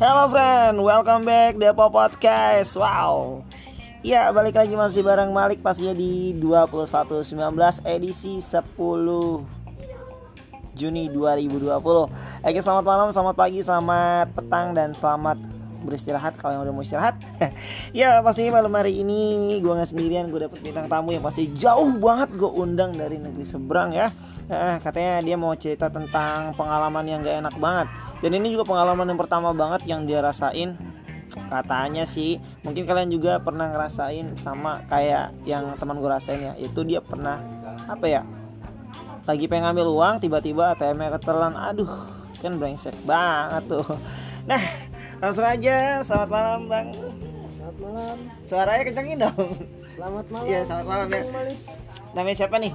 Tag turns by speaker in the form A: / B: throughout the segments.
A: Hello friend, welcome back Depo Podcast. Wow. Ya, balik lagi masih bareng Malik pastinya di 2119 edisi 10 Juni 2020. Oke, selamat malam, selamat pagi, selamat petang dan selamat beristirahat kalau yang udah mau istirahat. ya, pastinya malam hari ini gue nggak sendirian, gue dapet bintang tamu yang pasti jauh banget gue undang dari negeri seberang ya. Eh, katanya dia mau cerita tentang pengalaman yang gak enak banget. Dan ini juga pengalaman yang pertama banget yang dia rasain. Katanya sih, mungkin kalian juga pernah ngerasain sama kayak yang teman gue rasain ya. Itu dia pernah apa ya? Lagi pengen ngambil uang, tiba-tiba ATM-nya ketelan. Aduh, kan brengsek banget tuh. Nah, langsung aja. Selamat malam, Bang.
B: Selamat malam.
A: Suaranya kencengin dong.
B: Selamat malam.
A: Iya, selamat malam ya. Namanya siapa nih?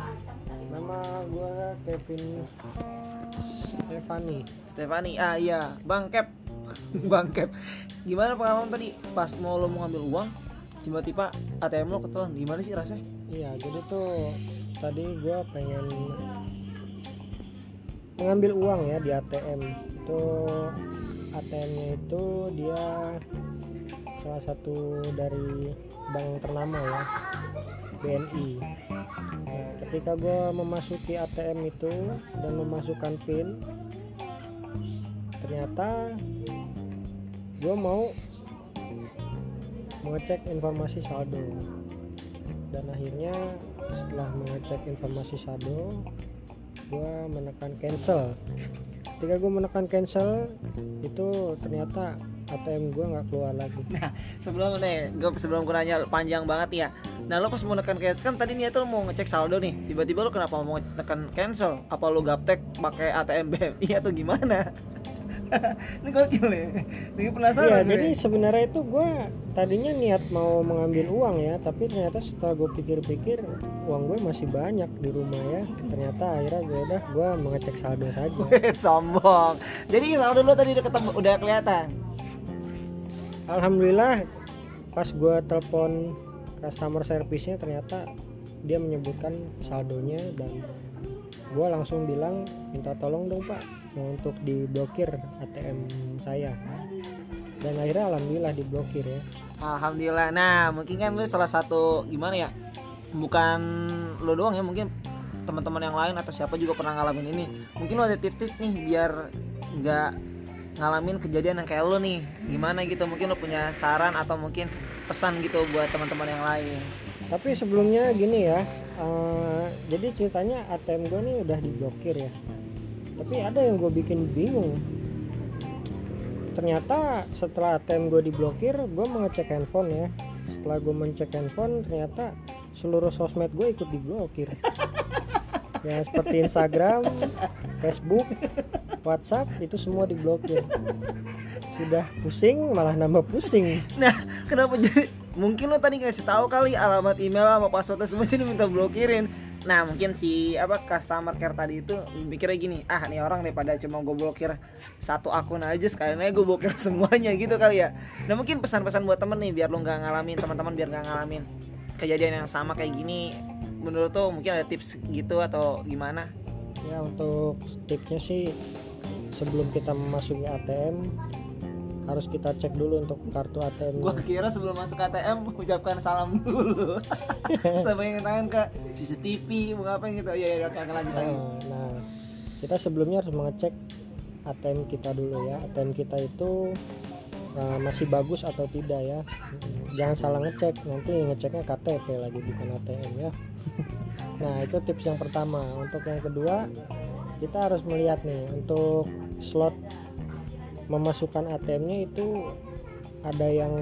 B: Nama gua Kevin Stefani.
A: Stefani. Ah iya, Bang Kep. Bang Kep. Gimana pengalaman tadi pas mau lo mau ngambil uang, tiba-tiba ATM lo ketelan. Gimana sih rasanya?
B: Iya, jadi tuh tadi gua pengen mengambil uang ya di ATM. Itu ATM-nya itu dia salah satu dari bank ternama ya BNI. Nah, ketika gua memasuki ATM itu dan memasukkan PIN, ternyata gue mau mengecek informasi saldo dan akhirnya setelah mengecek informasi saldo gue menekan cancel ketika gue menekan cancel itu ternyata ATM gue nggak keluar lagi
A: Nah, sebelum nih, gue sebelum gue nanya panjang banget ya. Nah, lo pas mau nekan cancel kan tadi niatnya lo mau ngecek saldo nih. Tiba-tiba lo kenapa mau nekan cancel? Apa lo gaptek pakai ATM BMI atau gimana? Ini gokil ya. Ini
B: Iya,
A: penasaran. gue.
B: jadi sebenarnya itu gue tadinya niat mau mengambil uang ya, tapi ternyata setelah gue pikir-pikir uang gue masih banyak di rumah ya. Ternyata akhirnya gue udah gue mengecek saldo saja.
A: sombong. Jadi saldo lo tadi udah ketemu, udah kelihatan.
B: Alhamdulillah pas gue telepon customer service-nya ternyata dia menyebutkan saldonya dan gue langsung bilang minta tolong dong pak untuk diblokir ATM saya dan akhirnya alhamdulillah diblokir ya
A: Alhamdulillah. Nah, mungkin kan lu salah satu gimana ya? Bukan lo doang ya, mungkin teman-teman yang lain atau siapa juga pernah ngalamin ini. Mungkin lo ada tips-tips nih biar nggak ngalamin kejadian yang kayak lo nih. Gimana gitu? Mungkin lo punya saran atau mungkin pesan gitu buat teman-teman yang lain.
B: tapi sebelumnya gini ya eh, jadi ceritanya ATM gue nih udah diblokir ya tapi ada yang gue bikin bingung ternyata setelah ATM gue diblokir gue mengecek handphone ya setelah gue mengecek handphone ternyata seluruh sosmed gue ikut diblokir ya seperti Instagram, Facebook, WhatsApp itu semua diblokir sudah pusing malah nambah pusing
A: Nah, kenapa jadi mungkin lo tadi kasih tahu kali alamat email sama passwordnya semua jadi minta blokirin. Nah, mungkin si apa customer care tadi itu mikirnya gini, ah nih orang daripada cuma gue blokir satu akun aja sekalian aja gue blokir semuanya gitu kali ya. Nah, mungkin pesan-pesan buat temen nih biar lo nggak ngalamin teman-teman biar nggak ngalamin kejadian yang sama kayak gini. Menurut lo mungkin ada tips gitu atau gimana?
B: Ya untuk tipsnya sih sebelum kita memasuki ATM harus kita cek dulu untuk kartu ATM.
A: Gua kira sebelum masuk ATM ucapkan salam dulu. Sampai yang tangan ke CCTV, mau ngapain gitu. Ya ya oke oke, lanjut lagi.
B: Nah, kita sebelumnya harus mengecek ATM kita dulu ya. ATM kita itu uh, masih bagus atau tidak ya. Jangan salah ngecek, nanti ngeceknya KTP lagi bukan ATM ya. nah, itu tips yang pertama. Untuk yang kedua, kita harus melihat nih untuk slot memasukkan ATM-nya itu ada yang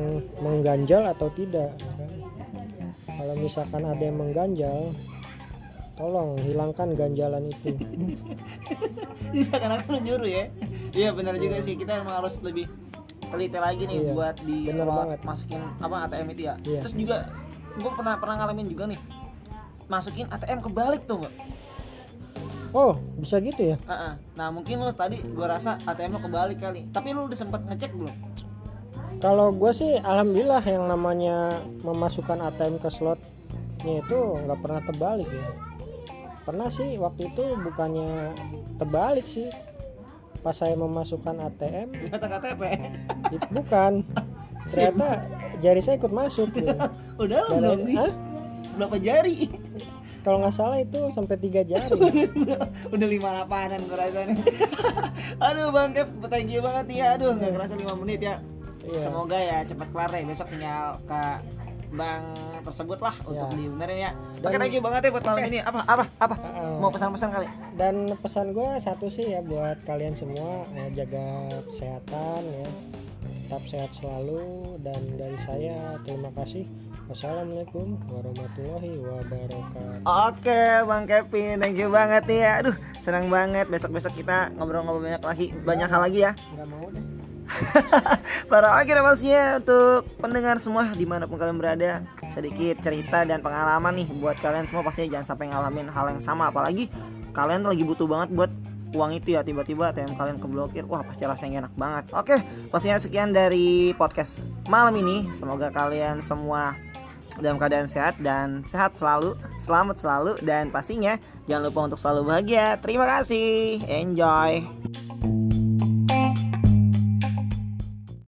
B: mengganjal atau tidak kan? kalau misalkan ada yang mengganjal tolong hilangkan ganjalan itu
A: Bisa kan aku nyuruh ya. Iya benar juga sih kita emang harus lebih teliti lagi nih
B: Iya,
A: buat di slot
B: banget.
A: masukin apa ATM itu ya.
B: Iya.
A: Terus juga gue pernah pernah ngalamin juga nih masukin ATM kebalik tuh nggak?
B: Oh bisa gitu ya
A: Ah, ah. Nah mungkin lo tadi gue rasa ATM lo kebalik kali. Tapi lo udah sempet ngecek belum?
B: kalau gue sih alhamdulillah yang namanya memasukkan ATM ke slotnya itu nggak pernah terbalik ya pernah sih waktu itu bukannya terbalik sih pas saya memasukkan ATM
A: Kata KTP.
B: it- bukan ternyata jari saya ikut masuk gitu.
A: Udah
B: Dan
A: belum nih?
B: Hah?
A: Berapa jari?
B: Kalau nggak salah itu sampai tiga jari
A: Udah lima lapanan gue rasanya. Aduh Bang Kev, thank you banget ya. Aduh, nggak kerasa 5 menit ya.
B: Iya.
A: Semoga ya cepat kelar deh. Besok tinggal ke bank tersebut lah untuk
B: Ya.
A: dibenerin ya.
B: Dan-
A: Oke, thank you banget ya buat malam ini. Apa? Apa? Apa?
B: Heeh.
A: Mau pesan-pesan kali?
B: dan pesan gue satu sih ya buat kalian semua eh, jaga kesehatan ya tetap sehat selalu dan dari saya terima kasih wassalamualaikum warahmatullahi wabarakatuh
A: Oke, Bang Kevin, thank you banget nih ya. Aduh, senang banget. Besok-besok kita ngobrol-ngobrol banyak lagi, banyak hal lagi ya.
B: nggak mau deh
A: Para akhir pastinya untuk pendengar semua di mana pun kalian berada sedikit cerita dan pengalaman nih buat kalian semua pastinya jangan sampai ngalamin hal yang sama apalagi kalian lagi butuh banget buat uang itu ya tiba-tiba ATM kalian keblokir wah pasti rasanya enak banget oke pastinya sekian dari podcast malam ini semoga kalian semua dalam keadaan sehat dan sehat selalu selamat selalu dan pastinya jangan lupa untuk selalu bahagia. Terima kasih. Enjoy